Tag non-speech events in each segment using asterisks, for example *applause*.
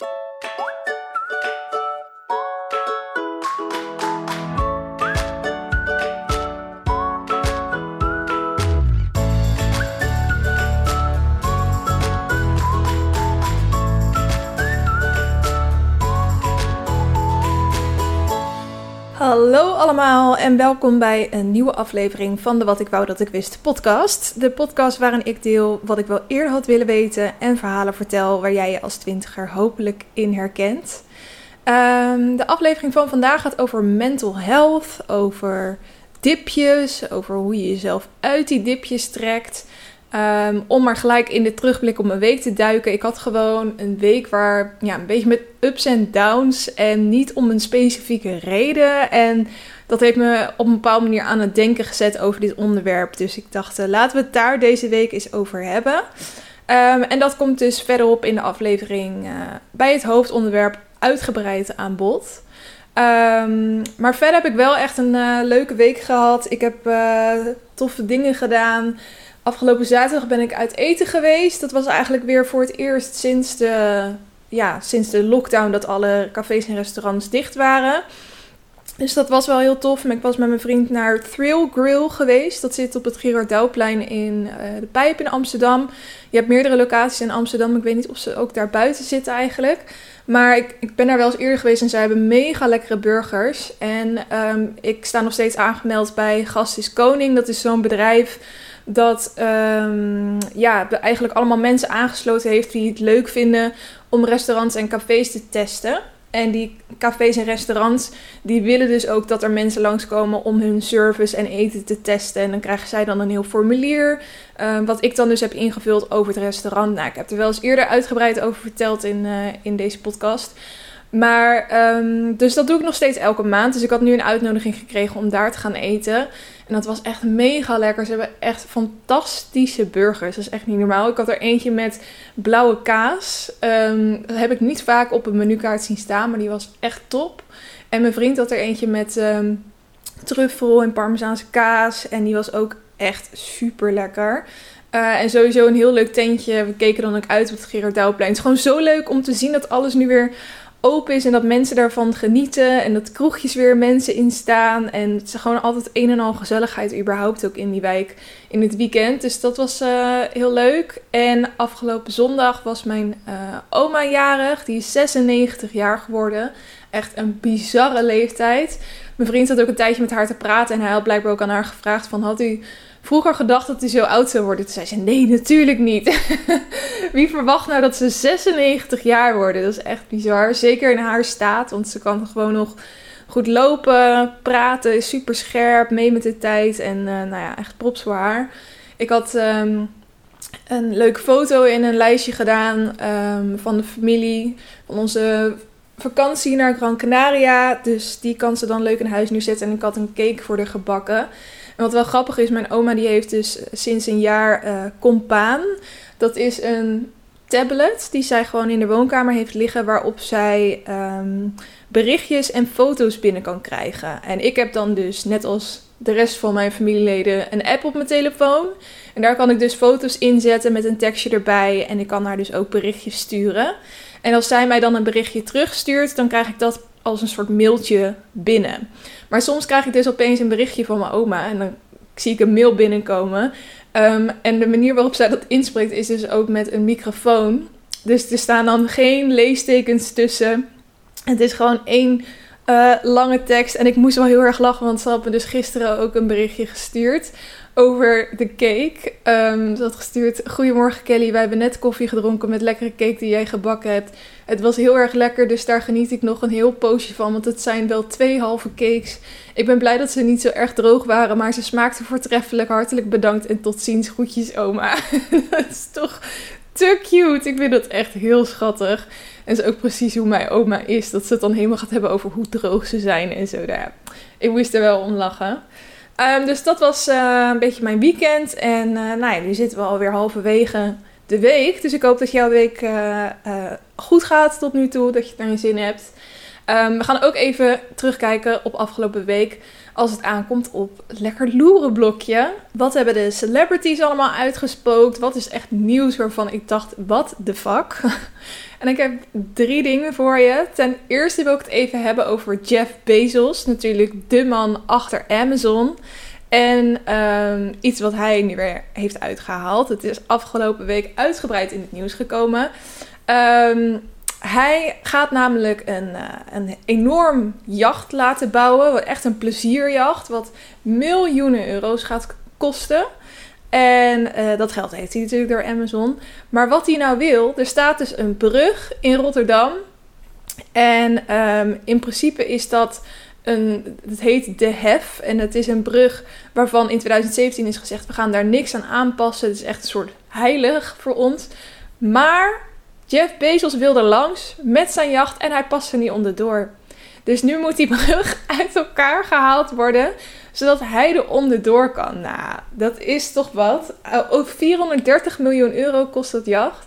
you allemaal en welkom bij een nieuwe aflevering van de Wat ik wou dat ik wist podcast. De podcast waarin ik deel wat ik wel eerder had willen weten en verhalen vertel waar jij je als twintiger hopelijk in herkent. Ehm, de aflevering van vandaag gaat over mental health, over dipjes, over hoe je jezelf uit die dipjes trekt. Ehm, om maar gelijk in de terugblik op mijn week te duiken. Ik had gewoon een week waar ja, een beetje met ups en downs. En niet om een specifieke reden. En dat heeft me op een bepaalde manier aan het denken gezet over dit onderwerp. Dus ik dacht, uh, laten we het daar deze week eens over hebben. Um, en dat komt dus verderop in de aflevering uh, bij het hoofdonderwerp uitgebreid aan bod. Um, maar verder heb ik wel echt een uh, leuke week gehad. Ik heb toffe dingen gedaan. Afgelopen zaterdag ben ik uit eten geweest. Dat was eigenlijk weer voor het eerst sinds de, ja, sinds de lockdown dat alle cafés en restaurants dicht waren. Dus dat was wel heel tof. Ik was met mijn vriend naar Thrill Grill geweest. Dat zit op het Girardouwplein in uh, de Pijp in Amsterdam. Je hebt meerdere locaties in Amsterdam. Ik weet niet of ze ook daar buiten zitten eigenlijk. Maar ik, ik ben daar wel eens eerder geweest en zij hebben mega lekkere burgers. En um, ik sta nog steeds aangemeld bij Gast is Koning. Dat is zo'n bedrijf dat um, ja, eigenlijk allemaal mensen aangesloten heeft die het leuk vinden om restaurants en cafés te testen. En die cafés en restaurants, die willen dus ook dat er mensen langskomen om hun service en eten te testen. En dan krijgen zij dan een heel formulier, uh, wat ik dan dus heb ingevuld over het restaurant. Nou, ik heb er wel eens eerder uitgebreid over verteld in, uh, in deze podcast. Maar, um, dus dat doe ik nog steeds elke maand. Dus ik had nu een uitnodiging gekregen om daar te gaan eten. En dat was echt mega lekker. Ze hebben echt fantastische burgers. Dat is echt niet normaal. Ik had er eentje met blauwe kaas. Um, dat heb ik niet vaak op een menukaart zien staan, maar die was echt top. En mijn vriend had er eentje met um, truffel en parmezaanse kaas. En die was ook echt super lekker. Uh, en sowieso een heel leuk tentje. We keken dan ook uit op het Gerard Douwplein. Het is gewoon zo leuk om te zien dat alles nu weer open is en dat mensen daarvan genieten. En dat kroegjes weer mensen in staan. En het is gewoon altijd een en al gezelligheid überhaupt ook in die wijk in het weekend. Dus dat was uh, heel leuk. En afgelopen zondag was mijn uh, oma jarig. Die is 96 jaar geworden. Echt een bizarre leeftijd. Mijn vriend had ook een tijdje met haar te praten. En hij had blijkbaar ook aan haar gevraagd van had u vroeger gedacht dat hij zo oud zou worden. Toen zei ze, nee, natuurlijk niet. *laughs* Wie verwacht nou dat ze 96 jaar worden? Dat is echt bizar. Zeker in haar staat, want ze kan gewoon nog goed lopen, praten, is super scherp, mee met de tijd. En uh, nou ja, echt props voor haar. Ik had um, een leuke foto in een lijstje gedaan um, van de familie, van onze vakantie naar Gran Canaria. Dus die kan ze dan leuk in huis neerzetten. En ik had een cake voor haar gebakken. Wat wel grappig is, mijn oma die heeft dus sinds een jaar uh, Compaan. Dat is een tablet die zij gewoon in de woonkamer heeft liggen, waarop zij um, berichtjes en foto's binnen kan krijgen. En ik heb dan dus, net als de rest van mijn familieleden, een app op mijn telefoon. En daar kan ik dus foto's inzetten met een tekstje erbij. En ik kan haar dus ook berichtjes sturen. En als zij mij dan een berichtje terugstuurt, dan krijg ik dat als een soort mailtje binnen. Maar soms krijg ik dus opeens een berichtje van mijn oma en dan zie ik een mail binnenkomen. Um, en de manier waarop zij dat inspreekt is dus ook met een microfoon. Dus er staan dan geen leestekens tussen. Het is gewoon één uh, lange tekst. En ik moest wel heel erg lachen, want ze had me dus gisteren ook een berichtje gestuurd over de cake. Um, ze had gestuurd: Goedemorgen Kelly, wij hebben net koffie gedronken met lekkere cake die jij gebakken hebt. Het was heel erg lekker, dus daar geniet ik nog een heel poosje van. Want het zijn wel twee halve cakes. Ik ben blij dat ze niet zo erg droog waren, maar ze smaakten voortreffelijk. Hartelijk bedankt en tot ziens. Groetjes, oma. *laughs* dat is toch te cute. Ik vind dat echt heel schattig. En is ook precies hoe mijn oma is. Dat ze het dan helemaal gaat hebben over hoe droog ze zijn en zo. Nou ja, ik moest er wel om lachen. Um, dus dat was uh, een beetje mijn weekend. En uh, nou ja, nu zitten we alweer halverwege de week. Dus ik hoop dat jouw week uh, goed gaat tot nu toe. Dat je je zin hebt. Um, we gaan ook even terugkijken op afgelopen week. Als het aankomt op lekker loeren blokje. Wat hebben de celebrities allemaal uitgespookt? Wat is echt nieuws waarvan ik dacht, wat the fuck? *laughs* En ik heb drie dingen voor je. Ten eerste wil ik het even hebben over Jeff Bezos, natuurlijk de man achter Amazon. En ehm, iets wat hij nu weer heeft uitgehaald. Het is afgelopen week uitgebreid in het nieuws gekomen. Um, hij gaat namelijk een, uh, een enorm jacht laten bouwen. Echt een plezierjacht. Wat miljoenen euro's gaat kosten. En uh, dat geld heeft hij natuurlijk door Amazon. Maar wat hij nou wil, er staat dus een brug in Rotterdam. En um, in principe is dat een, het heet De Hef. En het is een brug waarvan in 2017 is gezegd: we gaan daar niks aan aanpassen. Het is echt een soort heilig voor ons. Maar Jeff Bezos wilde langs met zijn jacht en hij paste niet onderdoor. Dus nu moet die brug *laughs* uit elkaar gehaald worden, zodat hij er onderdoor kan. Nou, dat is toch wat. Ook 430 miljoen euro kost dat jacht.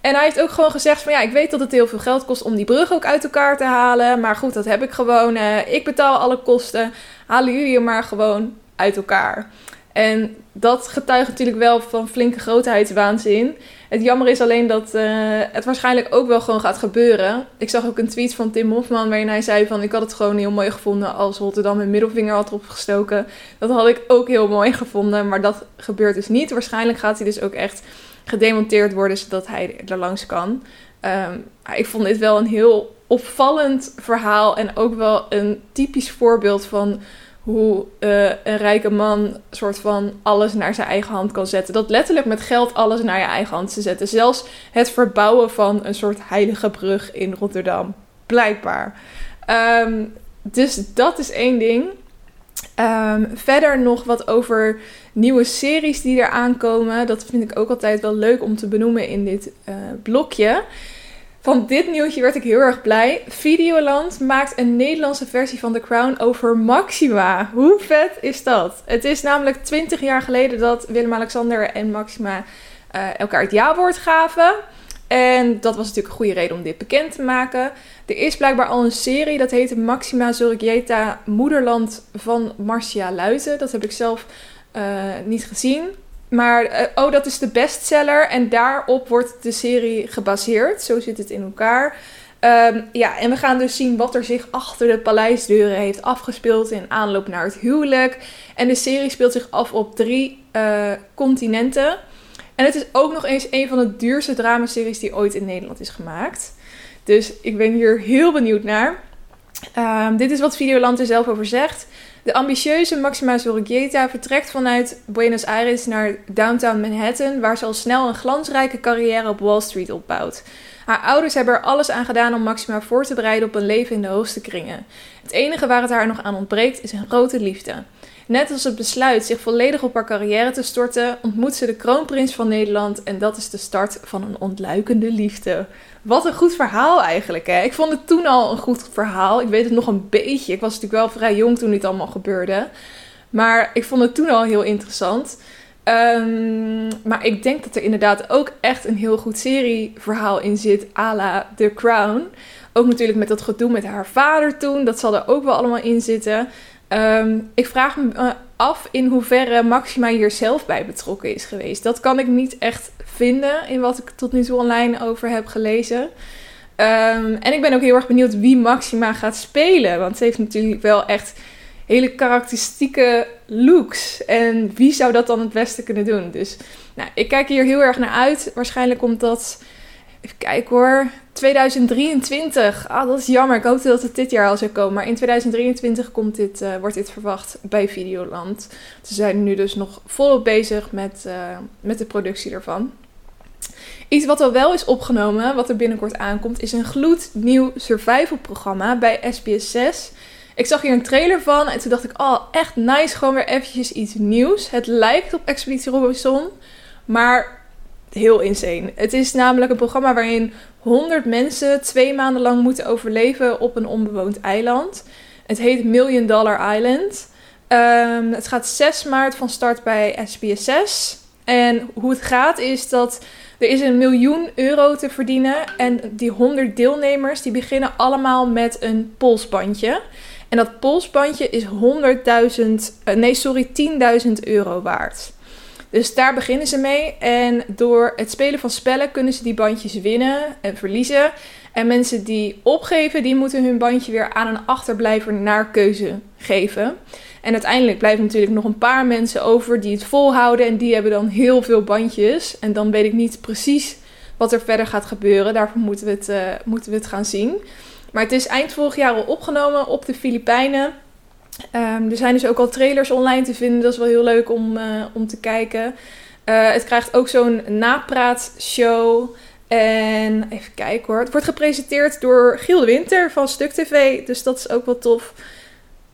En hij heeft ook gewoon gezegd van ja, ik weet dat het heel veel geld kost om die brug ook uit elkaar te halen. Maar goed, dat heb ik gewoon. Uh, ik betaal alle kosten. Halen jullie hem maar gewoon uit elkaar. En dat getuigt natuurlijk wel van flinke grootheidswaanzin. Het jammer is alleen dat uh, het waarschijnlijk ook wel gewoon gaat gebeuren. Ik zag ook een tweet van Tim Hofman waarin hij zei van... ik had het gewoon heel mooi gevonden als Rotterdam een middelvinger had opgestoken. Dat had ik ook heel mooi gevonden, maar dat gebeurt dus niet. Waarschijnlijk gaat hij dus ook echt gedemonteerd worden zodat hij er langs kan. Um, ik vond dit wel een heel opvallend verhaal en ook wel een typisch voorbeeld van hoe uh, een rijke man soort van alles naar zijn eigen hand kan zetten. Dat letterlijk met geld alles naar je eigen hand te zetten. Zelfs het verbouwen van een soort heilige brug in Rotterdam. Blijkbaar. Um, dus dat is één ding. Um, verder nog wat over nieuwe series die er aankomen. Dat vind ik ook altijd wel leuk om te benoemen in dit uh, blokje. Van dit nieuwtje werd ik heel erg blij. Videoland maakt een Nederlandse versie van The Crown over Maxima. Hoe vet is dat? Het is namelijk 20 jaar geleden dat Willem-Alexander en Maxima uh, elkaar het ja-woord gaven. En dat was natuurlijk een goede reden om dit bekend te maken. Er is blijkbaar al een serie, dat heet Maxima Zorgieta Moederland van Marcia Luiten. Dat heb ik zelf uh, niet gezien. Maar, uh, oh, dat is de bestseller en daarop wordt de serie gebaseerd. Zo zit het in elkaar. Um, ja, en we gaan dus zien wat er zich achter de paleisdeuren heeft afgespeeld in aanloop naar het huwelijk. En de serie speelt zich af op drie uh, continenten. En het is ook nog eens een van de duurste dramaseries die ooit in Nederland is gemaakt. Dus ik ben hier heel benieuwd naar. Um, dit is wat Videoland er zelf over zegt. De ambitieuze Maxima Zorregieta vertrekt vanuit Buenos Aires naar downtown Manhattan, waar ze al snel een glansrijke carrière op Wall Street opbouwt. Haar ouders hebben er alles aan gedaan om Maxima voor te bereiden op een leven in de hoogste kringen. Het enige waar het haar nog aan ontbreekt is een grote liefde. Net als het besluit zich volledig op haar carrière te storten, ontmoet ze de kroonprins van Nederland en dat is de start van een ontluikende liefde. Wat een goed verhaal eigenlijk. Hè? Ik vond het toen al een goed verhaal. Ik weet het nog een beetje. Ik was natuurlijk wel vrij jong toen dit allemaal gebeurde. Maar ik vond het toen al heel interessant. Um, maar ik denk dat er inderdaad ook echt een heel goed serieverhaal in zit, à la The Crown. Ook natuurlijk met dat gedoe met haar vader toen. Dat zal er ook wel allemaal in zitten. Um, ik vraag me af in hoeverre Maxima hier zelf bij betrokken is geweest. Dat kan ik niet echt vinden in wat ik tot nu toe online over heb gelezen. Um, en ik ben ook heel erg benieuwd wie Maxima gaat spelen. Want ze heeft natuurlijk wel echt hele karakteristieke looks. En wie zou dat dan het beste kunnen doen? Dus nou, ik kijk hier heel erg naar uit. Waarschijnlijk komt dat Even kijken hoor. 2023. Ah, dat is jammer. Ik hoopte dat het dit jaar al zou komen. Maar in 2023 komt dit, uh, wordt dit verwacht bij Videoland. Ze zijn nu dus nog volop bezig met, uh, met de productie ervan. Iets wat al wel is opgenomen, wat er binnenkort aankomt, is een gloednieuw survival programma bij SBS 6. Ik zag hier een trailer van en toen dacht ik, oh, echt nice, gewoon weer eventjes iets nieuws. Het lijkt op Expeditie Robinson, maar heel insane. Het is namelijk een programma waarin 100 mensen twee maanden lang moeten overleven op een onbewoond eiland. Het heet Million Dollar Island. Um, het gaat 6 maart van start bij SPSS. En hoe het gaat is dat er is een miljoen euro te verdienen. En die 100 deelnemers die beginnen allemaal met een polsbandje. En dat polsbandje is 100.000, uh, nee sorry, 10.000 euro waard. Dus daar beginnen ze mee. En door het spelen van spellen kunnen ze die bandjes winnen en verliezen. En mensen die opgeven, die moeten hun bandje weer aan een achterblijver naar keuze geven. En uiteindelijk blijven natuurlijk nog een paar mensen over die het volhouden. En die hebben dan heel veel bandjes. En dan weet ik niet precies wat er verder gaat gebeuren. Daarvoor moeten we het, uh, moeten we het gaan zien. Maar het is eind vorig jaar al opgenomen op de Filipijnen. Um, er zijn dus ook al trailers online te vinden. Dat is wel heel leuk om, uh, om te kijken. Uh, het krijgt ook zo'n napraatshow. En even kijken hoor. Het wordt gepresenteerd door Giel de Winter van Stuk TV. Dus dat is ook wel tof.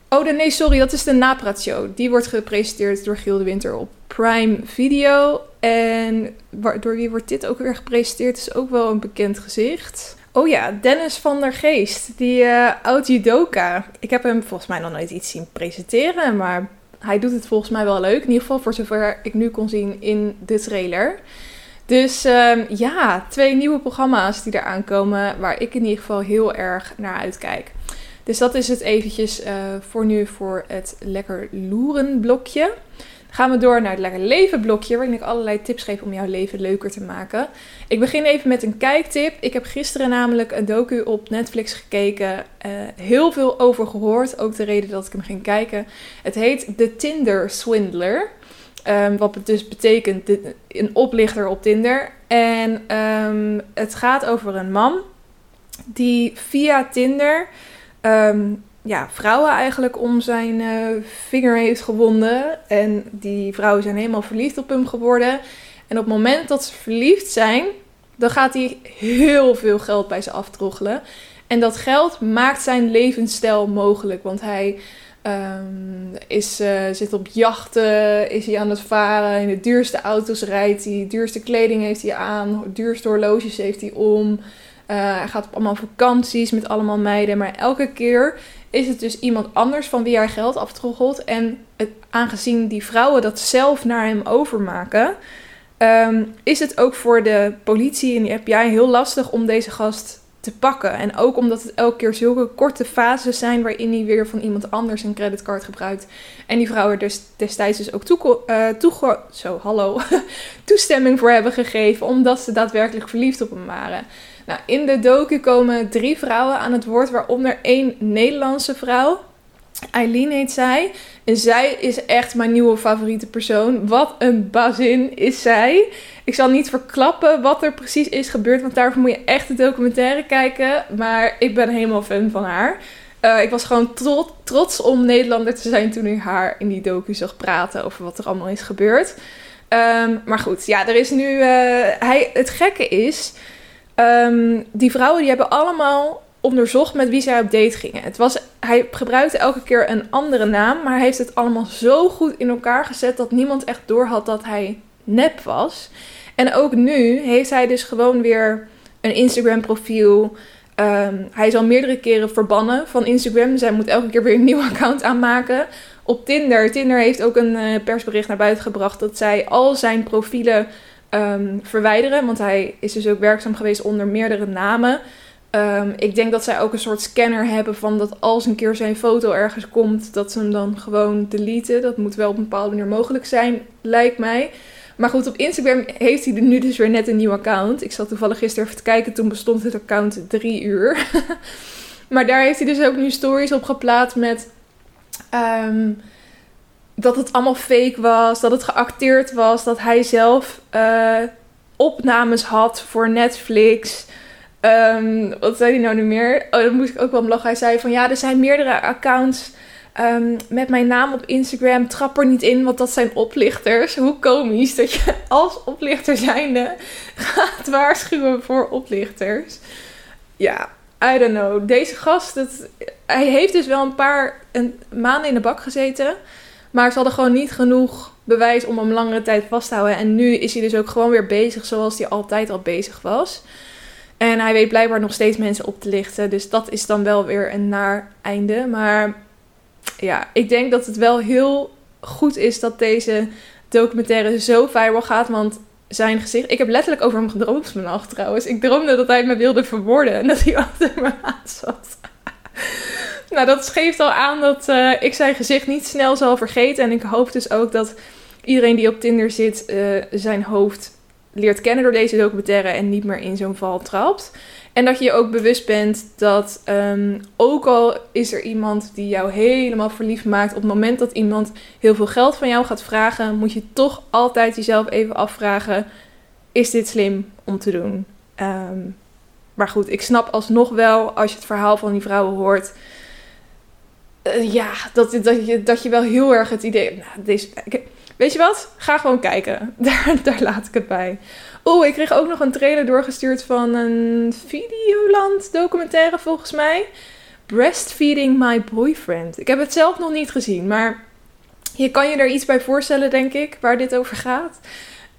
Oh nee, sorry. Dat is de napraatshow. Die wordt gepresenteerd door Giel de Winter op Prime Video. En door wie wordt dit ook weer gepresenteerd? Is ook wel een bekend gezicht. Oh ja, Dennis van der Geest, die uh, oud judoka. Ik heb hem volgens mij nog nooit iets zien presenteren, maar hij doet het volgens mij wel leuk. In ieder geval voor zover ik nu kon zien in de trailer. Dus um, ja, twee nieuwe programma's die eraan komen, waar ik in ieder geval heel erg naar uitkijk. Dus dat is het eventjes uh, voor nu voor het lekker loeren blokje gaan we door naar het Lekker Leven blokje, waarin ik allerlei tips geef om jouw leven leuker te maken. Ik begin even met een kijktip. Ik heb gisteren namelijk een docu op Netflix gekeken. Uh, heel veel over gehoord, ook de reden dat ik hem ging kijken. Het heet The Tinder Swindler. Um, wat dus betekent een oplichter op Tinder. En um, het gaat over een man die via Tinder um, ja, vrouwen eigenlijk om zijn uh, vinger heeft gewonden. En die vrouwen zijn helemaal verliefd op hem geworden. En op het moment dat ze verliefd zijn, dan gaat hij heel veel geld bij ze aftroggelen. En dat geld maakt zijn levensstijl mogelijk. Want hij um, is, uh, zit op jachten, is hij aan het varen. In de duurste auto's rijdt hij. Duurste kleding heeft hij aan. Duurste horloges heeft hij om. Uh, hij gaat op allemaal vakanties met allemaal meiden. Maar elke keer is het dus iemand anders van wie hij geld aftroggelt. En het, aangezien die vrouwen dat zelf naar hem overmaken, um, is het ook voor de politie en de FBI heel lastig om deze gast te pakken. En ook omdat het elke keer zulke korte fases zijn waarin hij weer van iemand anders een creditcard gebruikt. En die vrouwen er dus destijds dus ook toe, zo, hallo, *laughs* toestemming voor hebben gegeven, omdat ze daadwerkelijk verliefd op hem waren. Nou, in de docu komen drie vrouwen aan het woord, waaronder één Nederlandse vrouw. Eileen heet zij. En zij is echt mijn nieuwe favoriete persoon. Wat een bazin is zij. Ik zal niet verklappen wat er precies is gebeurd, want daarvoor moet je echt de documentaire kijken. Maar ik ben helemaal fan van haar. Uh, ik was gewoon trots, om Nederlander te zijn toen ik haar in die docu zag praten over wat er allemaal is gebeurd. Um, maar goed, ja, er is nu. Uh, hij, het gekke is. Um, die vrouwen die hebben allemaal onderzocht met wie zij op date gingen. Het was, hij gebruikte elke keer een andere naam, maar hij heeft het allemaal zo goed in elkaar gezet dat niemand echt doorhad dat hij nep was. En ook nu heeft hij dus gewoon weer een Instagram profiel. Um, hij is al meerdere keren verbannen van Instagram. Zij moet elke keer weer een nieuw *laughs* account aanmaken. Op Tinder. Tinder heeft ook een uh, persbericht naar buiten gebracht dat zij al zijn profielen um, verwijderen. Want hij is dus ook werkzaam geweest onder meerdere namen. Um, ik denk dat zij ook een soort scanner hebben van dat als een keer zijn foto ergens komt, dat ze hem dan gewoon deleten. Dat moet wel op een bepaalde manier mogelijk zijn, lijkt mij. Maar goed, op Instagram heeft hij nu dus weer net een nieuw account. Ik zat toevallig gisteren even te kijken, toen bestond het account drie uur. *laughs* maar daar heeft hij dus ook nu stories op geplaatst met... Um, dat het allemaal fake was, dat het geacteerd was, dat hij zelf uh, opnames had voor Netflix. Um, wat zei hij nou nu meer? Oh, dat moest ik ook wel om. Hij zei van ja, er zijn meerdere accounts um, met mijn naam op Instagram. Trap er niet in, want dat zijn oplichters. Hoe komisch dat je als oplichter zijnde gaat waarschuwen voor oplichters. Ja, I don't know. Deze gast, het, hij heeft dus wel een paar een, maanden in de bak gezeten. Maar ze hadden gewoon niet genoeg bewijs om hem langere tijd vast te houden. En nu is hij dus ook gewoon weer bezig zoals hij altijd al bezig was. En hij weet blijkbaar nog steeds mensen op te lichten. Dus dat is dan wel weer een naar einde. Maar ja, ik denk dat het wel heel goed is dat deze documentaire zo viral gaat. Want zijn gezicht. Ik heb letterlijk over hem gedroomd vannacht trouwens. Ik droomde dat hij me wilde verwoorden en dat hij *laughs* achter me aan zat. Nou, dat geeft al aan dat uh, ik zijn gezicht niet snel zal vergeten. En ik hoop dus ook dat iedereen die op Tinder zit eh, zijn hoofd leert kennen door deze documentaire en niet meer in zo'n val trapt. En dat je je ook bewust bent dat ehm, ook al is er iemand die jou helemaal verliefd maakt, op het moment dat iemand heel veel geld van jou gaat vragen, moet je toch altijd jezelf even afvragen: is dit slim om te doen? Ehm, maar goed, ik snap alsnog wel als je het verhaal van die vrouwen hoort. Uh, ja, dat, dat, je, dat je wel heel erg het idee. Nou, deze, weet je wat? Ga gewoon kijken. *laughs* Daar, daar laat ik het bij. Oh, ik kreeg ook nog een trailer doorgestuurd van een Videoland documentaire volgens mij. Breastfeeding My Boyfriend. Ik heb het zelf nog niet gezien, maar je kan je er iets bij voorstellen, denk ik, waar dit over gaat.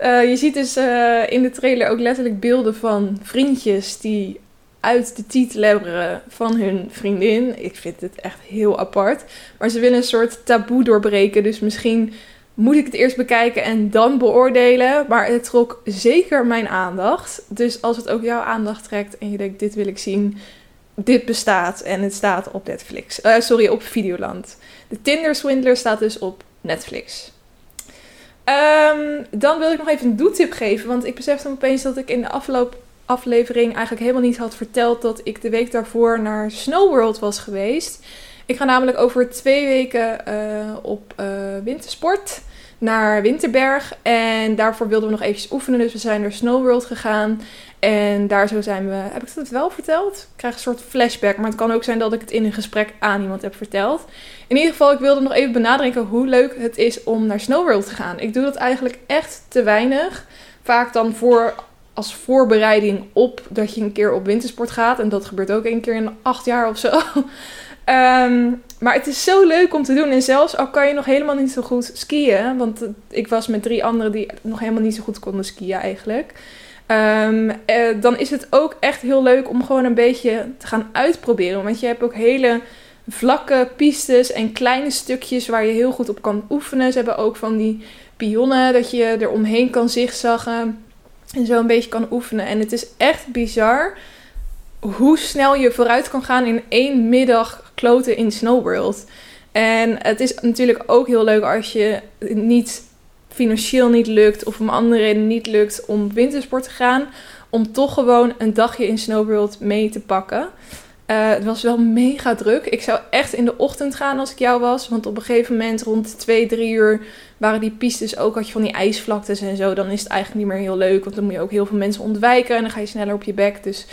Uh, je ziet dus uh, in de trailer ook letterlijk beelden van vriendjes die uit de titel hebben van hun vriendin. Ik vind het echt heel apart. Maar ze willen een soort taboe doorbreken. Dus misschien moet ik het eerst bekijken en dan beoordelen. Maar het trok zeker mijn aandacht. Dus als het ook jouw aandacht trekt en je denkt: dit wil ik zien. Dit bestaat en het staat op Netflix. Uh, sorry, op Videoland. De Tinder Swindler staat dus op Netflix. Um, dan wil ik nog even een doetip geven. Want ik besefte opeens dat ik in de afgelopen aflevering eigenlijk helemaal niet had verteld dat ik de week daarvoor naar Snow World was geweest. Ik ga namelijk over twee weken uh, op uh, wintersport naar Winterberg. En daarvoor wilden we nog eventjes oefenen. Dus we zijn naar Snow World gegaan. En daar zo zijn we. Heb ik het wel verteld? Ik krijg een soort flashback. Maar het kan ook zijn dat ik het in een gesprek aan iemand heb verteld. In ieder geval, ik wilde nog even benadrukken hoe leuk het is om naar Snow World te gaan. Ik doe dat eigenlijk echt te weinig. Vaak dan voor als voorbereiding op dat je een keer op wintersport gaat. En dat gebeurt ook een keer in acht jaar of zo. um, *laughs* maar het is zo leuk om te doen. En zelfs al kan je nog helemaal niet zo goed skiën. Want ik was met drie anderen die nog helemaal niet zo goed konden skiën eigenlijk. Um, eh, dan is het ook echt heel leuk om gewoon een beetje te gaan uitproberen. Want je hebt ook hele vlakke pistes en kleine stukjes waar je heel goed op kan oefenen. Ze hebben ook van die pionnen dat je er omheen kan zigzaggen. En zo een beetje kan oefenen. En het is echt bizar hoe snel je vooruit kan gaan in één middag kloten in Snowworld. En het is natuurlijk ook heel leuk als je niet financieel niet lukt of om andere redenen niet lukt om wintersport te gaan. Om toch gewoon een dagje in Snowworld mee te pakken. Uh, het was wel mega druk. Ik zou echt in de ochtend gaan als ik jou was. Want op een gegeven moment rond 2, 3 uur waren die pistes ook. Had je van die ijsvlaktes en zo. Dan is het eigenlijk niet meer heel leuk. Want dan moet je ook heel veel mensen ontwijken. En dan ga je sneller op je bek. Dus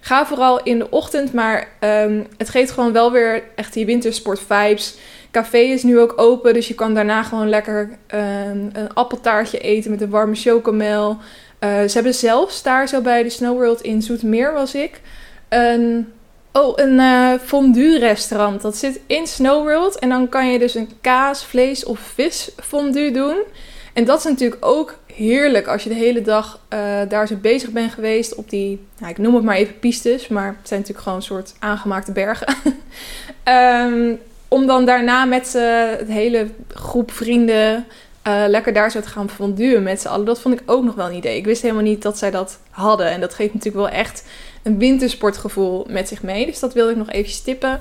ga vooral in de ochtend. Maar um, het geeft gewoon wel weer echt die wintersport vibes. Café is nu ook open. Dus je kan daarna gewoon lekker um, een appeltaartje eten met een warme chocomel. Uh, ze hebben zelfs daar zo bij de Snow World in Zoetmeer was ik. Een Oh, een uh, fondue restaurant. Dat zit in Snow World. En dan kan je dus een kaas, vlees of vis fondue doen. En dat is natuurlijk ook heerlijk als je de hele dag uh, daar zo bezig bent geweest op die, nou, ik noem het maar even pistes, maar het zijn natuurlijk gewoon een soort aangemaakte bergen. um, *laughs* om dan daarna met uh, het hele groep vrienden lekker daar zo te gaan fonduen met z'n allen. Dat vond ik ook nog wel een idee. Ik wist helemaal niet dat zij dat hadden. En dat geeft natuurlijk wel echt een wintersportgevoel met zich mee. Dus dat wilde ik nog even tippen.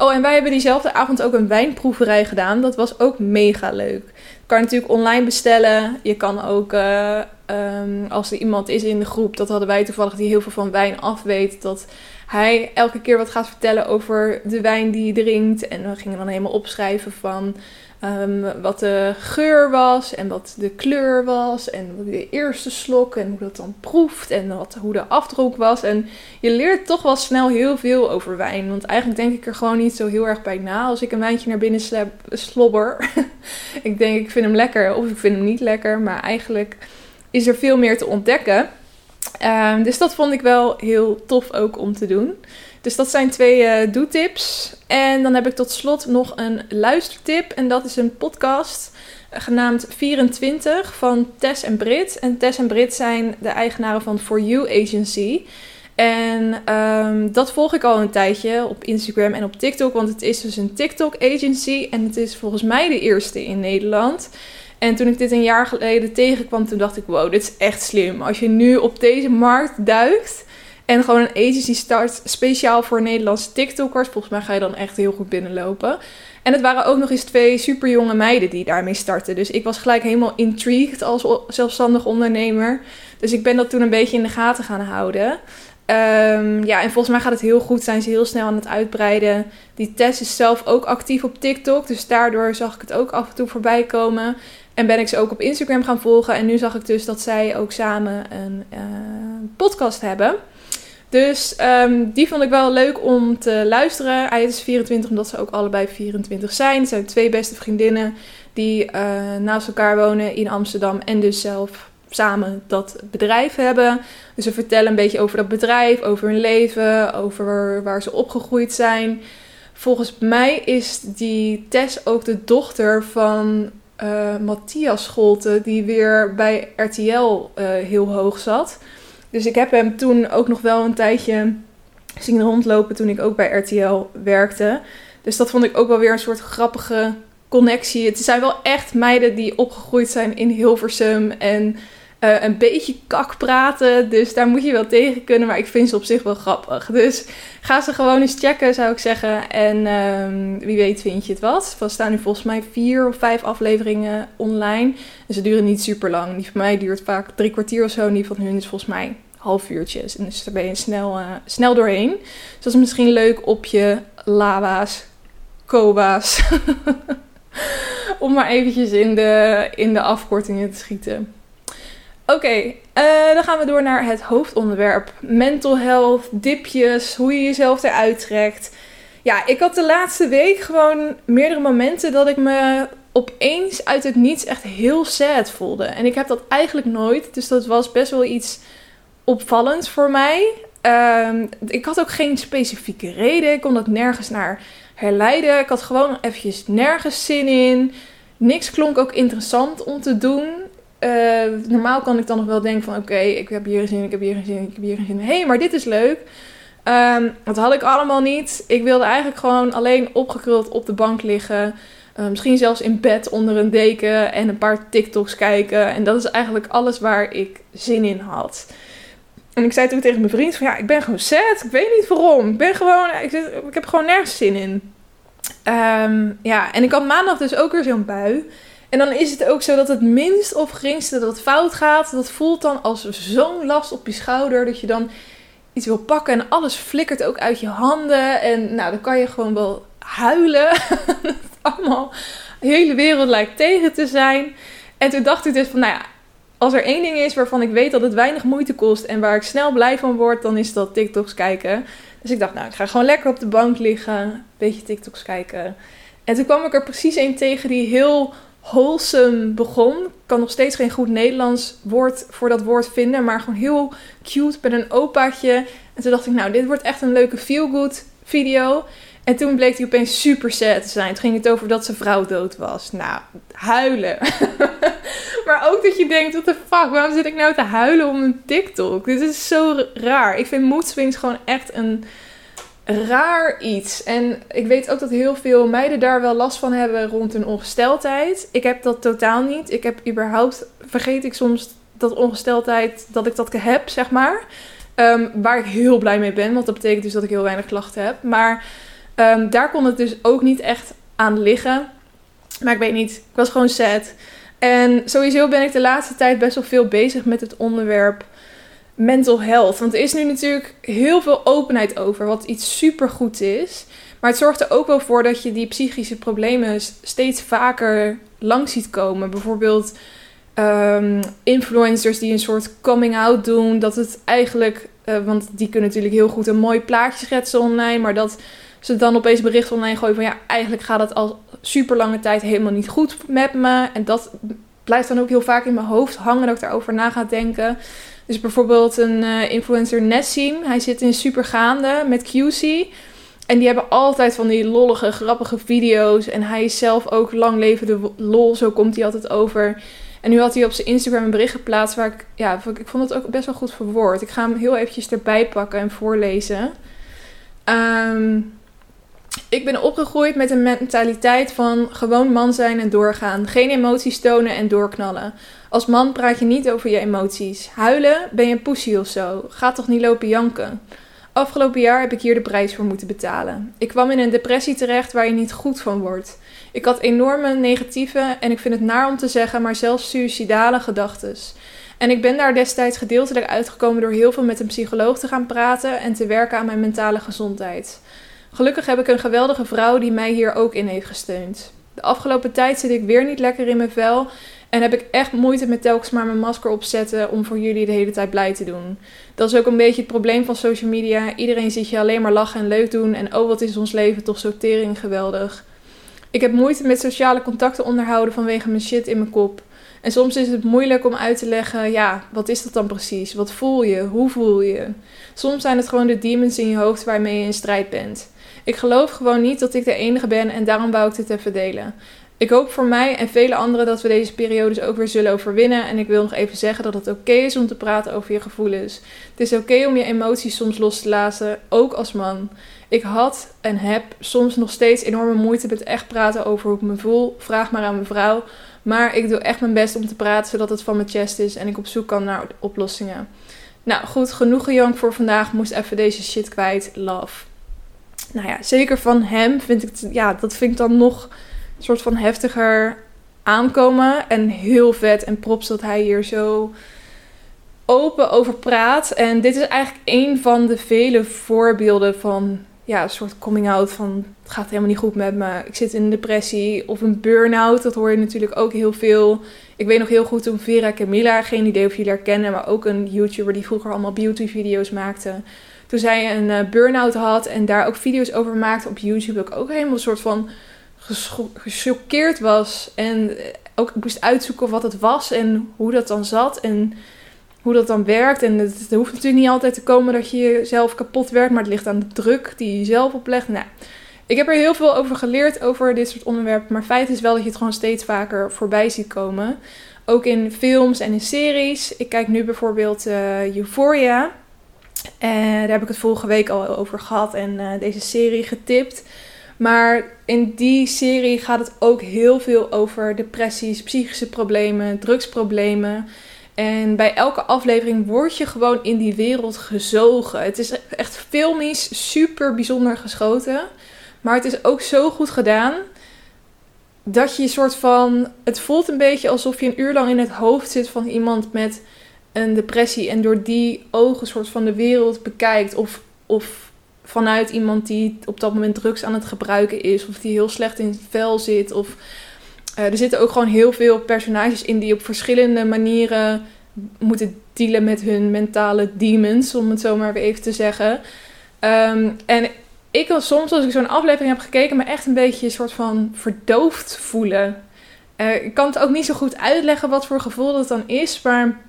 Oh, en wij hebben diezelfde avond ook een wijnproeverij gedaan. Dat was ook mega leuk. Je kan natuurlijk online bestellen. Je kan ook, uh, um, als er iemand is in de groep, dat hadden wij toevallig die heel veel van wijn afweet, dat hij elke keer wat gaat vertellen over de wijn die hij drinkt. En we gingen dan helemaal opschrijven van Um, wat de geur was en wat de kleur was en de eerste slok en hoe dat dan proeft en wat, hoe de afdruk was. En je leert toch wel snel heel veel over wijn, want eigenlijk denk ik er gewoon niet zo heel erg bij na als ik een wijntje naar binnen slobber. *laughs* ik denk ik vind hem lekker of ik vind hem niet lekker, maar eigenlijk is er veel meer te ontdekken. Um, dus dat vond ik wel heel tof ook om te doen. Dus dat zijn twee uh, doetips. En dan heb ik tot slot nog een luistertip. En dat is een podcast uh, genaamd 24 van Tess en Brit. En Tess en Brit zijn de eigenaren van For You Agency. En um, dat volg ik al een tijdje op Instagram en op TikTok. Want het is dus een TikTok agency. En het is volgens mij de eerste in Nederland. En toen ik dit een jaar geleden tegenkwam, toen dacht ik: wow, dit is echt slim. Als je nu op deze markt duikt En gewoon een agency start speciaal voor Nederlandse TikTokkers. Volgens mij ga je dan echt heel goed binnenlopen. En het waren ook nog eens twee super jonge meiden die daarmee startten. Dus ik was gelijk helemaal intrigued als zelfstandig ondernemer. Dus ik ben dat toen een beetje in de gaten gaan houden. Um, ja, en volgens mij gaat het heel goed. Zijn ze heel snel aan het uitbreiden. Die Tess is zelf ook actief op TikTok. Dus daardoor zag ik het ook af en toe voorbij komen. En ben ik ze ook op Instagram gaan volgen. En nu zag ik dus dat zij ook samen een uh, podcast hebben. Dus um, die vond ik wel leuk om te luisteren. Hij is 24 omdat ze ook allebei 24 zijn. Het zijn twee beste vriendinnen die uh, naast elkaar wonen in Amsterdam. En dus zelf samen dat bedrijf hebben. Dus ze vertellen een beetje over dat bedrijf, over hun leven, over waar ze opgegroeid zijn. Volgens mij is die Tess ook de dochter van uh, Matthias Scholte, die weer bij RTL eh, heel hoog zat. Dus ik heb hem toen ook nog wel een tijdje zien rondlopen toen ik ook bij RTL werkte. Dus dat vond ik ook wel weer een soort grappige connectie. Het zijn wel echt meiden die opgegroeid zijn in Hilversum en uh, een beetje kak praten. Dus daar moet je wel tegen kunnen. Maar ik vind ze op zich wel grappig. Dus ga ze gewoon eens checken, zou ik zeggen. En um, wie weet vind je het wat. Er staan nu volgens mij vier of vijf afleveringen online. En ze duren niet super lang. Die van mij duurt vaak drie kwartier of zo. En die van hun is volgens mij half uurtjes. En dus daar ben je snel, snel doorheen. Dus dat is misschien leuk op je lava's, koba's. *laughs* Om maar eventjes in de, in de afkortingen te schieten. Oké, eh, dan gaan we door naar het hoofdonderwerp. Mental health, dipjes, hoe je jezelf eruit trekt. Ja, ik had de laatste week gewoon meerdere momenten dat ik me opeens uit het niets echt heel sad voelde. En ik heb dat eigenlijk nooit, dus dat was best wel iets opvallends voor mij. Ehm, ik had ook geen specifieke reden, ik kon dat nergens naar herleiden. Ik had gewoon eventjes nergens zin in. Niks klonk ook interessant om te doen. Uh, normaal kan ik dan nog wel denken van oké, ik heb hier zin, ik heb hier geen zin, ik heb hier geen zin. Hé, hey, maar dit is leuk. Um, dat had ik allemaal niet. Ik wilde eigenlijk gewoon alleen opgekruld op de bank liggen. Uh, misschien zelfs in bed onder een deken en een paar TikToks kijken. En dat is eigenlijk alles waar ik zin in had. En ik zei toen tegen mijn vriend van ja, ik ben gewoon sad. Ik weet niet waarom. Ik ben gewoon, ik, ik heb gewoon nergens zin in. Um, ja, en ik had maandag dus ook weer zo'n bui. En dan is het ook zo dat het minst of geringste dat fout gaat, dat voelt dan als zo'n last op je schouder dat je dan iets wil pakken en alles flikkert ook uit je handen. En nou, dan kan je gewoon wel huilen. *laughs* allemaal, de hele wereld lijkt tegen te zijn. En toen dacht ik dus van, nou ja, als er één ding is waarvan ik weet dat het weinig moeite kost en waar ik snel blij van word, dan is dat TikToks kijken. Dus ik dacht, nou, ik ga gewoon lekker op de bank liggen, een beetje TikToks kijken. En toen kwam ik er precies een tegen die heel wholesome begon. Ik kan nog steeds geen goed Nederlands woord voor dat woord vinden, maar gewoon heel cute met een opaatje. En toen dacht ik, nou, dit wordt echt een leuke feel-good video. En toen bleek hij opeens super sad te zijn. Het ging het over dat zijn vrouw dood was. Nou, huilen. *laughs* maar ook dat je denkt, what fuck, waarom zit ik nou te huilen om een TikTok? Dit is zo raar. Ik vind mood swings gewoon echt een raar iets. En ik weet ook dat heel veel meiden daar wel last van hebben rond hun ongesteldheid. Ik heb dat totaal niet. Ik heb überhaupt, vergeet ik soms dat ongesteldheid, dat ik dat heb, zeg maar. Ehm, waar ik heel blij mee ben, want dat betekent dus dat ik heel weinig klachten heb. Maar um, daar kon het dus ook niet echt aan liggen. Maar ik weet niet, ik was gewoon sad. En sowieso ben ik de laatste tijd best wel veel bezig met het onderwerp mental health. Want er is nu natuurlijk heel veel openheid over, wat iets supergoed is. Maar het zorgt er ook wel voor dat je die psychische problemen steeds vaker langs ziet komen. Bijvoorbeeld um, influencers die een soort coming out doen. Dat het eigenlijk, uh, want die kunnen natuurlijk heel goed een mooi plaatje schetsen online. Maar dat ze dan opeens bericht online gooien van ja, eigenlijk gaat het al super lange tijd helemaal niet goed met me. En dat blijft dan ook heel vaak in mijn hoofd hangen dat ik daarover na ga denken. Dus bijvoorbeeld een uh, influencer Nessim. Hij zit in Supergaande met QC. En die hebben altijd van die lollige, grappige video's. En hij is zelf ook lang levende lol. Zo komt hij altijd over. En nu had hij op zijn Instagram een bericht geplaatst waar ik... Ja, ik vond het ook best wel goed verwoord. Ik ga hem heel eventjes erbij pakken en voorlezen. Um, Ik ben opgegroeid met een mentaliteit van gewoon man zijn en doorgaan. Geen emoties tonen en doorknallen. Als man praat je niet over je emoties. Huilen? Ben je een poesie of zo? Ga toch niet lopen janken? Afgelopen jaar heb ik hier de prijs voor moeten betalen. Ik kwam in een depressie terecht waar je niet goed van wordt. Ik had enorme negatieve en ik vind het naar om te zeggen, maar zelfs suïcidale gedachten. En ik ben daar destijds gedeeltelijk uitgekomen door heel veel met een psycholoog te gaan praten en te werken aan mijn mentale gezondheid. Gelukkig heb ik een geweldige vrouw die mij hier ook in heeft gesteund. De afgelopen tijd zit ik weer niet lekker in mijn vel en heb ik echt moeite met telkens maar mijn masker opzetten om voor jullie de hele tijd blij te doen. Dat is ook een beetje het probleem van social media. Iedereen ziet je alleen maar lachen en leuk doen en oh wat is ons leven toch zo tering geweldig. Ik heb moeite met sociale contacten onderhouden vanwege mijn shit in mijn kop. En soms is het moeilijk om uit te leggen, ja, wat is dat dan precies? Wat voel je? Hoe voel je? Soms zijn het gewoon de demons in je hoofd waarmee je in strijd bent. Ik geloof gewoon niet dat ik de enige ben en daarom wou ik dit even delen. Ik hoop voor mij en vele anderen dat we deze periodes ook weer zullen overwinnen. En ik wil nog even zeggen dat het oké is om te praten over je gevoelens. Het is oké om je emoties soms los te laten, ook als man. Ik had en heb soms nog steeds enorme moeite met echt praten over hoe ik me voel. Vraag maar aan mijn vrouw. Maar ik doe echt mijn best om te praten zodat het van mijn chest is en ik op zoek kan naar oplossingen. Nou goed, genoeg gejank voor vandaag. Moest even deze shit kwijt. Love. Nou ja, zeker van hem vind ik het, ja, dat vind ik dan nog een soort van heftiger aankomen. En heel vet en props dat hij hier zo open over praat. En dit is eigenlijk een van de vele voorbeelden van ja, een soort coming out van het gaat helemaal niet goed met me. Ik zit in een depressie of een burn-out. Dat hoor je natuurlijk ook heel veel. Ik weet nog heel goed toen Vera Camilla, geen idee of jullie haar kennen, maar ook een YouTuber die vroeger allemaal beauty video's maakte. Toen zij een uh, burn-out had en daar ook video's over maakte op YouTube, ik ook helemaal een soort van gechoqueerd was. En ook moest uitzoeken wat het was en hoe dat dan zat. En hoe dat dan werkt. En het, het, hoeft natuurlijk niet altijd te komen dat je jezelf kapot werkt, maar het ligt aan de druk die je zelf oplegt. Nou, ik heb er heel veel over geleerd over dit soort onderwerpen, maar feit is wel dat je het gewoon steeds vaker voorbij ziet komen. Ook in films en in series. Ik kijk nu bijvoorbeeld uh, Euphoria. En daar heb ik het vorige week al over gehad en uh, deze serie getipt. Maar in die serie gaat het ook heel veel over depressies, psychische problemen, drugsproblemen. En bij elke aflevering word je gewoon in die wereld gezogen. Het is echt filmisch super bijzonder geschoten. Maar het is ook zo goed gedaan. Dat je een soort van. Het voelt een beetje alsof je een uur lang in het hoofd zit van iemand met een depressie. En door die ogen soort van de wereld bekijkt. Of, of vanuit iemand die op dat moment drugs aan het gebruiken is. Of die heel slecht in het vel zit. Of uh, er zitten ook gewoon heel veel personages in die op verschillende manieren moeten dealen met hun mentale demons, om het zo maar even te zeggen. Um, en ik kan soms, als ik zo'n aflevering heb gekeken, me echt een beetje een soort van verdoofd voelen. Uh, ik kan het ook niet zo goed uitleggen wat voor gevoel dat dan is, maar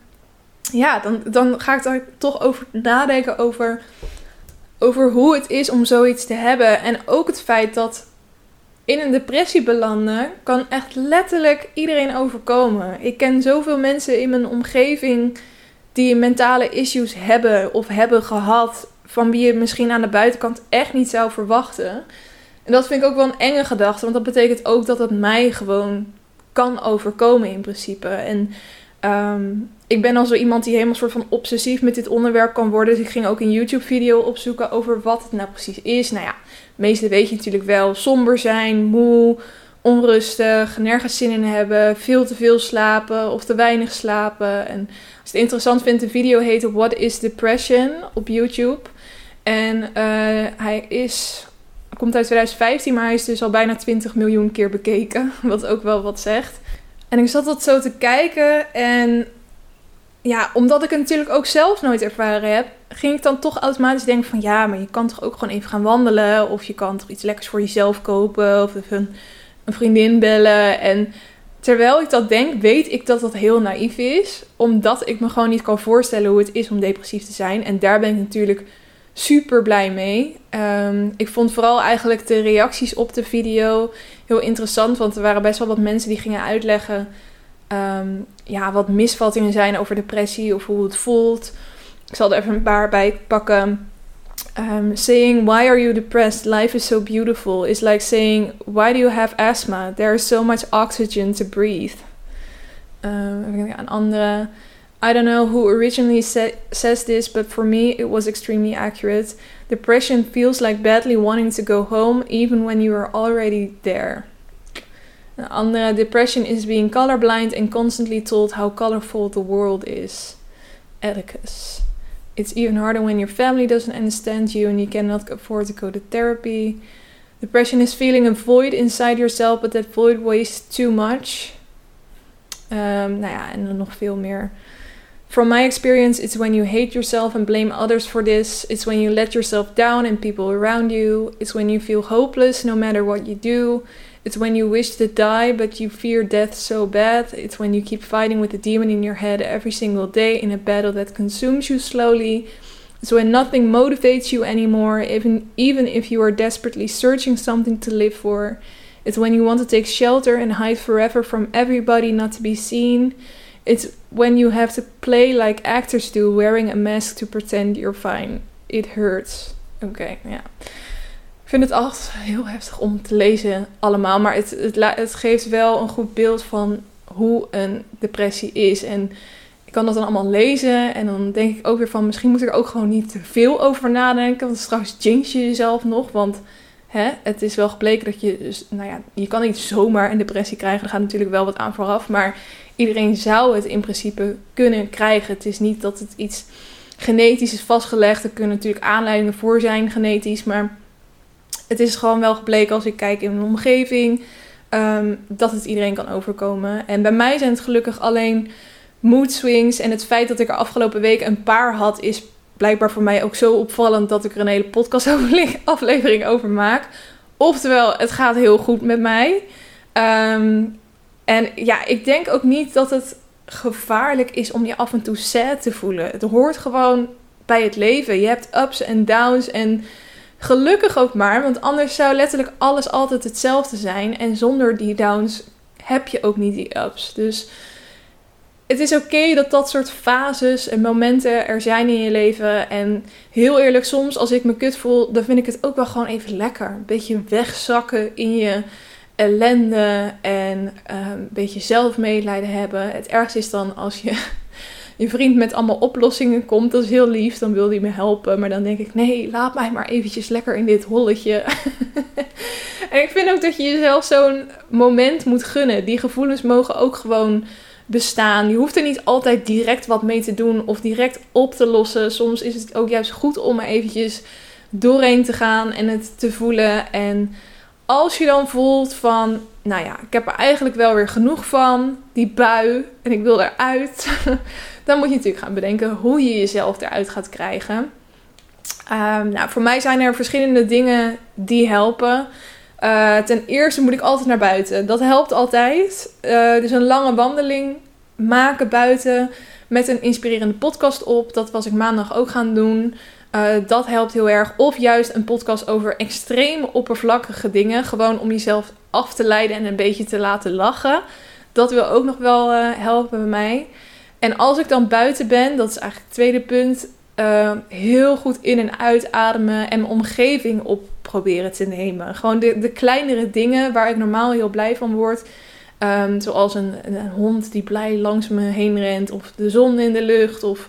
ja, dan, dan ga ik daar toch over nadenken over, over hoe het is om zoiets te hebben. En ook het feit dat in een depressie belanden kan echt letterlijk iedereen overkomen. Ik ken zoveel mensen in mijn omgeving die mentale issues hebben of hebben gehad, van wie je misschien aan de buitenkant echt niet zou verwachten. En dat vind ik ook wel een enge gedachte, want dat betekent ook dat het mij gewoon kan overkomen in principe. En um, ik ben al zo iemand die helemaal soort van obsessief met dit onderwerp kan worden. Dus ik ging ook een YouTube-video opzoeken over wat het nou precies is. Nou ja, meeste weet je natuurlijk wel. Somber zijn, moe, onrustig, nergens zin in hebben, veel te veel slapen of te weinig slapen. En als je het interessant vindt, de video heet What is Depression op YouTube. En uh, hij is, komt uit 2015, maar hij is dus al bijna 20 miljoen keer bekeken. *laughs* Wat ook wel wat zegt. En ik zat dat zo te kijken en ja, omdat ik het natuurlijk ook zelf nooit ervaren heb, ging ik dan toch automatisch denken van ja, maar je kan toch ook gewoon even gaan wandelen. Of je kan toch iets lekkers voor jezelf kopen. Of even een, een vriendin bellen. En terwijl ik dat denk, weet ik dat dat heel naïef is. Omdat ik me gewoon niet kan voorstellen hoe het is om depressief te zijn. En daar ben ik natuurlijk super blij mee. Ehm, ik vond vooral eigenlijk de reacties op de video heel interessant. Want er waren best wel wat mensen die gingen uitleggen Ehm, ja, wat misvattingen zijn over depressie of hoe het voelt. Ik zal er even een paar bij pakken. Um, saying, Why are you depressed? Life is so beautiful is like saying, Why do you have asthma? There is so much oxygen to breathe. Um, een andere. I don't know who originally sa- says this, but for me it was extremely accurate. Depression feels like badly wanting to go home, even when you are already there. Andere, depression is being colorblind and constantly told how colorful the world is. Atticus. It's even harder when your family doesn't understand you and you cannot afford to go to therapy. Depression is feeling a void inside yourself, but that void weighs too much. Um, nou ja, en nog veel meer. From my experience, it's when you hate yourself and blame others for this. It's when you let yourself down and people around you. It's when you feel hopeless no matter what you do. It's when you wish to die but you fear death so bad. It's when you keep fighting with the demon in your head every single day in a battle that consumes you slowly. It's when nothing motivates you anymore, even even if you are desperately searching something to live for. It's when you want to take shelter and hide forever from everybody not to be seen. It's when you have to play like actors do, wearing a mask to pretend you're fine. It hurts. Oké, okay, ja. Ik vind het altijd heel heftig om te lezen allemaal. Maar het, het, het geeft wel een goed beeld van hoe een depressie is. En ik kan dat dan allemaal lezen. En dan denk ik ook weer van... misschien moet ik er ook gewoon niet te veel over nadenken. Want straks jinx je jezelf nog. Want hè, het is wel gebleken dat je... Dus, nou ja, je kan niet zomaar een depressie krijgen. Er gaat natuurlijk wel wat aan vooraf. Maar iedereen zou het in principe kunnen krijgen. Het is niet dat het iets genetisch is vastgelegd. Er kunnen natuurlijk aanleidingen voor zijn genetisch. Maar het is gewoon wel gebleken als ik kijk in mijn omgeving um, dat het iedereen kan overkomen. En bij mij zijn het gelukkig alleen mood swings. En het feit dat ik er afgelopen week een paar had, is blijkbaar voor mij ook zo opvallend dat ik er een hele podcastaflevering *laughs* over maak. Oftewel, het gaat heel goed met mij. Um, en ja, ik denk ook niet dat het gevaarlijk is om je af en toe sad te voelen. Het hoort gewoon bij het leven. Je hebt ups en downs en Gelukkig ook maar, want anders zou letterlijk alles altijd hetzelfde zijn. En zonder die downs heb je ook niet die ups. Dus het is oké dat dat soort fases en momenten er zijn in je leven. En heel eerlijk, soms als ik me kut voel, dan vind ik het ook wel gewoon even lekker. Een beetje wegzakken in je ellende en uh, een beetje zelfmedelijden hebben. Het ergste is dan als je *laughs* je vriend met allemaal oplossingen komt. Dat is heel lief, dan wil hij me helpen. Maar dan denk ik, nee, laat mij maar eventjes lekker in dit holletje. *laughs* en ik vind ook dat je jezelf zo'n moment moet gunnen. Die gevoelens mogen ook gewoon bestaan. Je hoeft er niet altijd direct wat mee te doen of direct op te lossen. Soms is het ook juist goed om er eventjes doorheen te gaan en het te voelen. En als je dan voelt van, nou ja, ik heb er eigenlijk wel weer genoeg van, die bui, en ik wil eruit. *laughs* dan moet je natuurlijk gaan bedenken hoe je jezelf eruit gaat krijgen. Um, nou, voor mij zijn er verschillende dingen die helpen. Uh, ten eerste moet ik altijd naar buiten. Dat helpt altijd. Uh, dus een lange wandeling maken buiten met een inspirerende podcast op. Dat was ik maandag ook gaan doen. Uh, dat helpt heel erg. Of juist een podcast over extreem oppervlakkige dingen. Gewoon om jezelf af te leiden en een beetje te laten lachen. Dat wil ook nog wel helpen bij mij. En als ik dan buiten ben, dat is eigenlijk het tweede punt, uh, heel goed in- en uitademen en mijn omgeving op proberen te nemen. Gewoon de, de kleinere dingen waar ik normaal heel blij van word. Um, zoals een, een, hond die blij langs me heen rent, of de zon in de lucht, of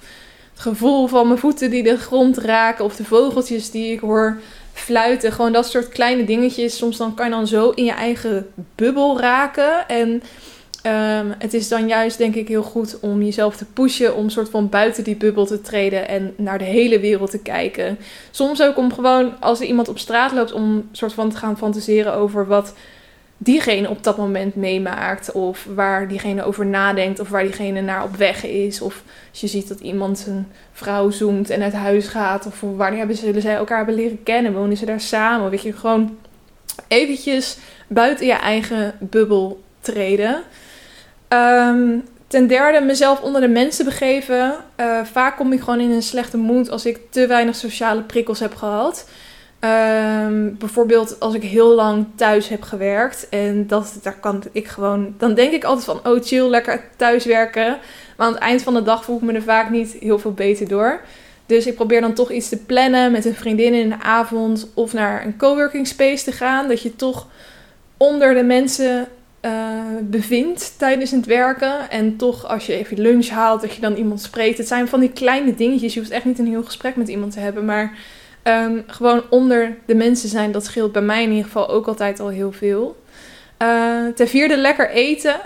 gevoel van mijn voeten die de grond raken, of de vogeltjes die ik hoor fluiten. Gewoon dat soort kleine dingetjes. Soms dan kan je dan zo in je eigen bubbel raken. En Um, het is dan juist denk ik heel goed om jezelf te pushen, om soort van buiten die bubbel te treden en naar de hele wereld te kijken. Soms ook om gewoon als er iemand op straat loopt, om soort van te gaan fantaseren over wat diegene op dat moment meemaakt. Of waar diegene over nadenkt. Of waar diegene naar op weg is. Of als je ziet dat iemand zijn vrouw zoemt en uit huis gaat. Of wanneer hebben, zullen zij elkaar hebben leren kennen? Wonen ze daar samen? Weet je, gewoon eventjes buiten je eigen bubbel treden. Um, ten derde, mezelf onder de mensen begeven. Uh, vaak kom ik gewoon in een slechte moed als ik te weinig sociale prikkels heb gehad. Um, bijvoorbeeld als ik heel lang thuis heb gewerkt. En dat, daar kan ik gewoon. Dan denk ik altijd van: oh chill, lekker thuiswerken. Maar aan het eind van de dag voel ik me er vaak niet heel veel beter door. Dus ik probeer dan toch iets te plannen met een vriendin in de avond of naar een coworking space te gaan. Dat je toch onder de mensen uh, bevindt tijdens het werken. En toch als je even lunch haalt, dat je dan iemand spreekt. Het zijn van die kleine dingetjes. Je hoeft echt niet een heel gesprek met iemand te hebben. Maar um, gewoon onder de mensen zijn, dat scheelt bij mij in ieder geval ook altijd al heel veel. Uh, ten vierde lekker eten.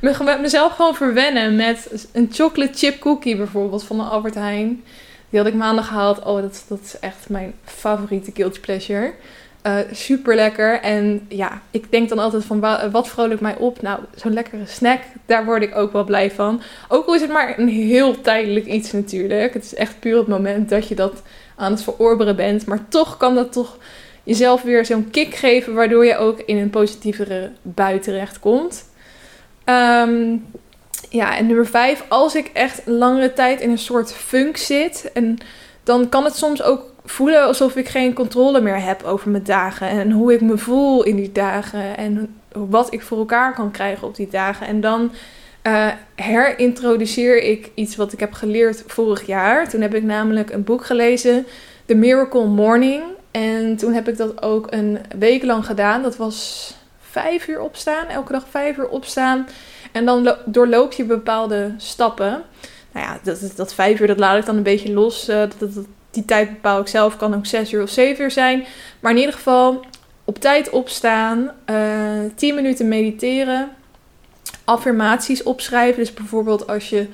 *laughs* met mezelf gewoon verwennen met een chocolate chip cookie bijvoorbeeld van de Albert Heijn. Die had ik maandag gehaald. Oh, dat, dat is echt mijn favoriete guilty pleasure. Uh, super lekker. En ja, ik denk dan altijd van wat vrolijk mij op. Nou, zo'n lekkere snack, daar word ik ook wel blij van. Ook al is het maar een heel tijdelijk iets natuurlijk. Het is echt puur het moment dat je dat aan het verorberen bent. Maar toch kan dat toch jezelf weer zo'n kick geven, waardoor je ook in een positievere bui terechtkomt. Um, ja, en nummer vijf, als ik echt langere tijd in een soort funk zit, en dan kan het soms ook voelen alsof ik geen controle meer heb over mijn dagen en hoe ik me voel in die dagen en wat ik voor elkaar kan krijgen op die dagen. En dan uh, herintroduceer ik iets wat ik heb geleerd vorig jaar. Toen heb ik namelijk een boek gelezen, The Miracle Morning. En toen heb ik dat ook een week lang gedaan. Dat was vijf uur opstaan, elke dag vijf uur opstaan. En dan doorloop je bepaalde stappen. Nou ja, dat, dat, vijf uur, dat laat ik dan een beetje los. Uh, dat, die tijd bepaal ik zelf, kan ook zes uur of zeven uur zijn. Maar in ieder geval op tijd opstaan, eh, 10 minuten mediteren, affirmaties opschrijven. Dus bijvoorbeeld als je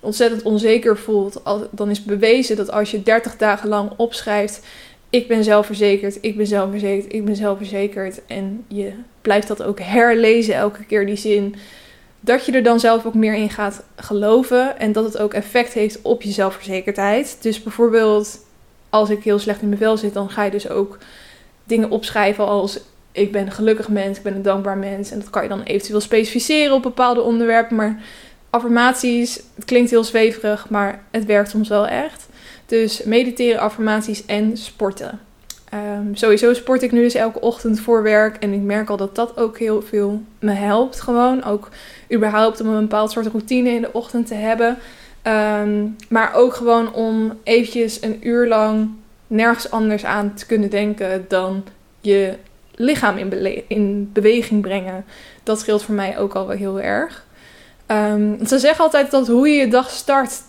ontzettend onzeker voelt, dan is bewezen dat als je 30 dagen lang opschrijft: Ik ben zelfverzekerd, ik ben zelfverzekerd, ik ben zelfverzekerd. En je blijft dat ook herlezen elke keer die zin. Dat je er dan zelf ook meer in gaat geloven en dat het ook effect heeft op je zelfverzekerdheid. Dus bijvoorbeeld, als ik heel slecht in mijn vel zit, dan ga je dus ook dingen opschrijven als ik ben een gelukkig mens, ik ben een dankbaar mens. En dat kan je dan eventueel specificeren op bepaalde onderwerpen. Maar affirmaties, het klinkt heel zweverig, maar het werkt soms wel echt. Dus mediteren, affirmaties en sporten. Um, sowieso sport ik nu dus elke ochtend voor werk. En ik merk al dat dat ook heel veel me helpt. Gewoon ook überhaupt om een bepaald soort routine in de ochtend te hebben. Um, maar ook gewoon om eventjes een uur lang nergens anders aan te kunnen denken dan je lichaam in, in beweging brengen. Dat scheelt voor mij ook al wel heel erg. Um, ze zeggen altijd dat hoe je je dag start,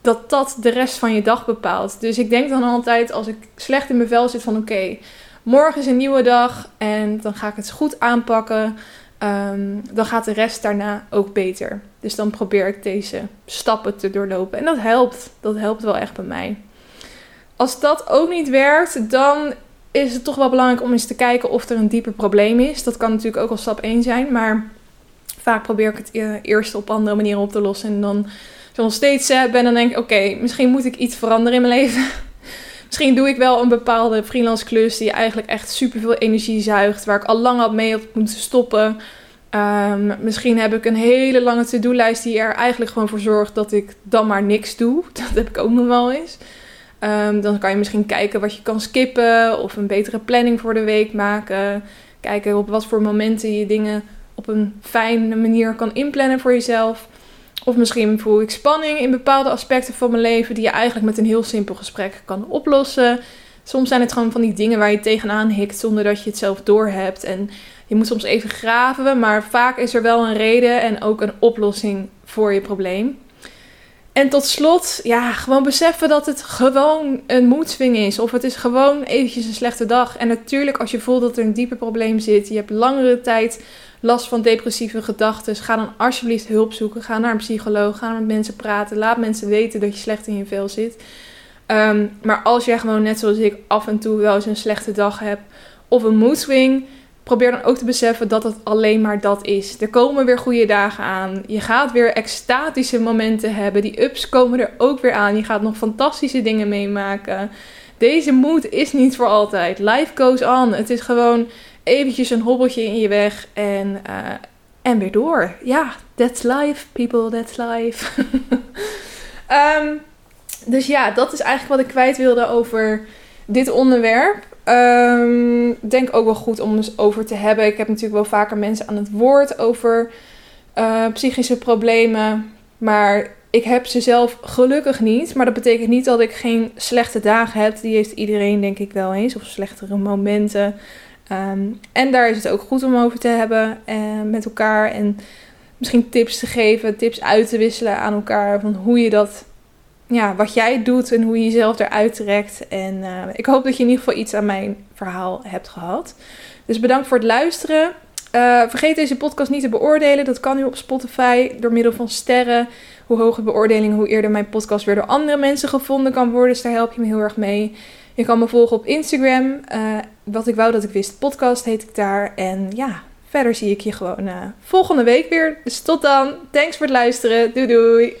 dat dat de rest van je dag bepaalt. Dus ik denk dan altijd als ik slecht in mijn vel zit van oké, morgen is een nieuwe dag en dan ga ik het goed aanpakken. Um, dan gaat de rest daarna ook beter. Dus dan probeer ik deze stappen te doorlopen. En dat helpt. Dat helpt wel echt bij mij. Als dat ook niet werkt, dan is het toch wel belangrijk om eens te kijken of er een dieper probleem is. Dat kan natuurlijk ook al stap 1 zijn, maar vaak probeer ik het eh, eerst op andere manieren op te lossen. En dan, ik nog steeds ben, dan denk ik: oké, misschien moet ik iets veranderen in mijn leven. *laughs* misschien doe ik wel een bepaalde freelance klus die eigenlijk echt superveel energie zuigt, waar ik al lang had mee had moeten stoppen. Um, misschien heb ik een hele lange to-do-lijst die er eigenlijk gewoon voor zorgt dat ik dan maar niks doe. *laughs* Dat heb ik ook nog wel eens. Um, dan kan je misschien kijken wat je kan skippen of een betere planning voor de week maken. Kijken op wat voor momenten je dingen op een fijne manier kan inplannen voor jezelf. Of misschien voel ik spanning in bepaalde aspecten van mijn leven die je eigenlijk met een heel simpel gesprek kan oplossen. Soms zijn het gewoon van die dingen waar je tegenaan hikt zonder dat je het zelf doorhebt. En je moet soms even graven, maar vaak is er wel een reden en ook een oplossing voor je probleem. En tot slot, ja, gewoon beseffen dat het gewoon een moedswing is. Of het is gewoon eventjes een slechte dag. En natuurlijk, als je voelt dat er een dieper probleem zit, je hebt langere tijd last van depressieve gedachten, ga dan alsjeblieft hulp zoeken. Ga naar een psycholoog, ga met mensen praten. Laat mensen weten dat je slecht in je vel zit. Ehm, maar als jij gewoon net zoals ik af en toe wel eens een slechte dag hebt of een moedswing, probeer dan ook te beseffen dat het alleen maar dat is. Er komen weer goede dagen aan. Je gaat weer extatische momenten hebben. Die ups komen er ook weer aan. Je gaat nog fantastische dingen meemaken. Deze moed is niet voor altijd. Life goes on. Het is gewoon eventjes een hobbeltje in je weg en, uh, en weer door. Ja, that's life, people, that's life. um, *laughs* dus ja, dat is eigenlijk wat ik kwijt wilde over dit onderwerp. Um, denk ook wel goed om eens over te hebben. Ik heb natuurlijk wel vaker mensen aan het woord over uh, psychische problemen. Maar ik heb ze zelf gelukkig niet. Maar dat betekent niet dat ik geen slechte dagen heb. Die heeft iedereen denk ik wel eens. Of slechtere momenten. Ehm, en daar is het ook goed om over te hebben uh, met elkaar. En misschien tips te geven, tips uit te wisselen aan elkaar. Van hoe je dat, ja, wat jij doet en hoe je jezelf eruit trekt. En uh, ik hoop dat je in ieder geval iets aan mijn verhaal hebt gehad. Dus bedankt voor het luisteren. Uh, vergeet deze podcast niet te beoordelen. Dat kan nu op Spotify door middel van sterren. Hoe hoger beoordelingen, hoe eerder mijn podcast weer door andere mensen gevonden kan worden. Dus daar help je me heel erg mee. Je kan me volgen op Instagram. Uh, wat ik wou dat ik wist, podcast heet ik daar. En ja, verder zie ik je gewoon volgende week weer. Dus tot dan. Thanks voor het luisteren. Doei doei.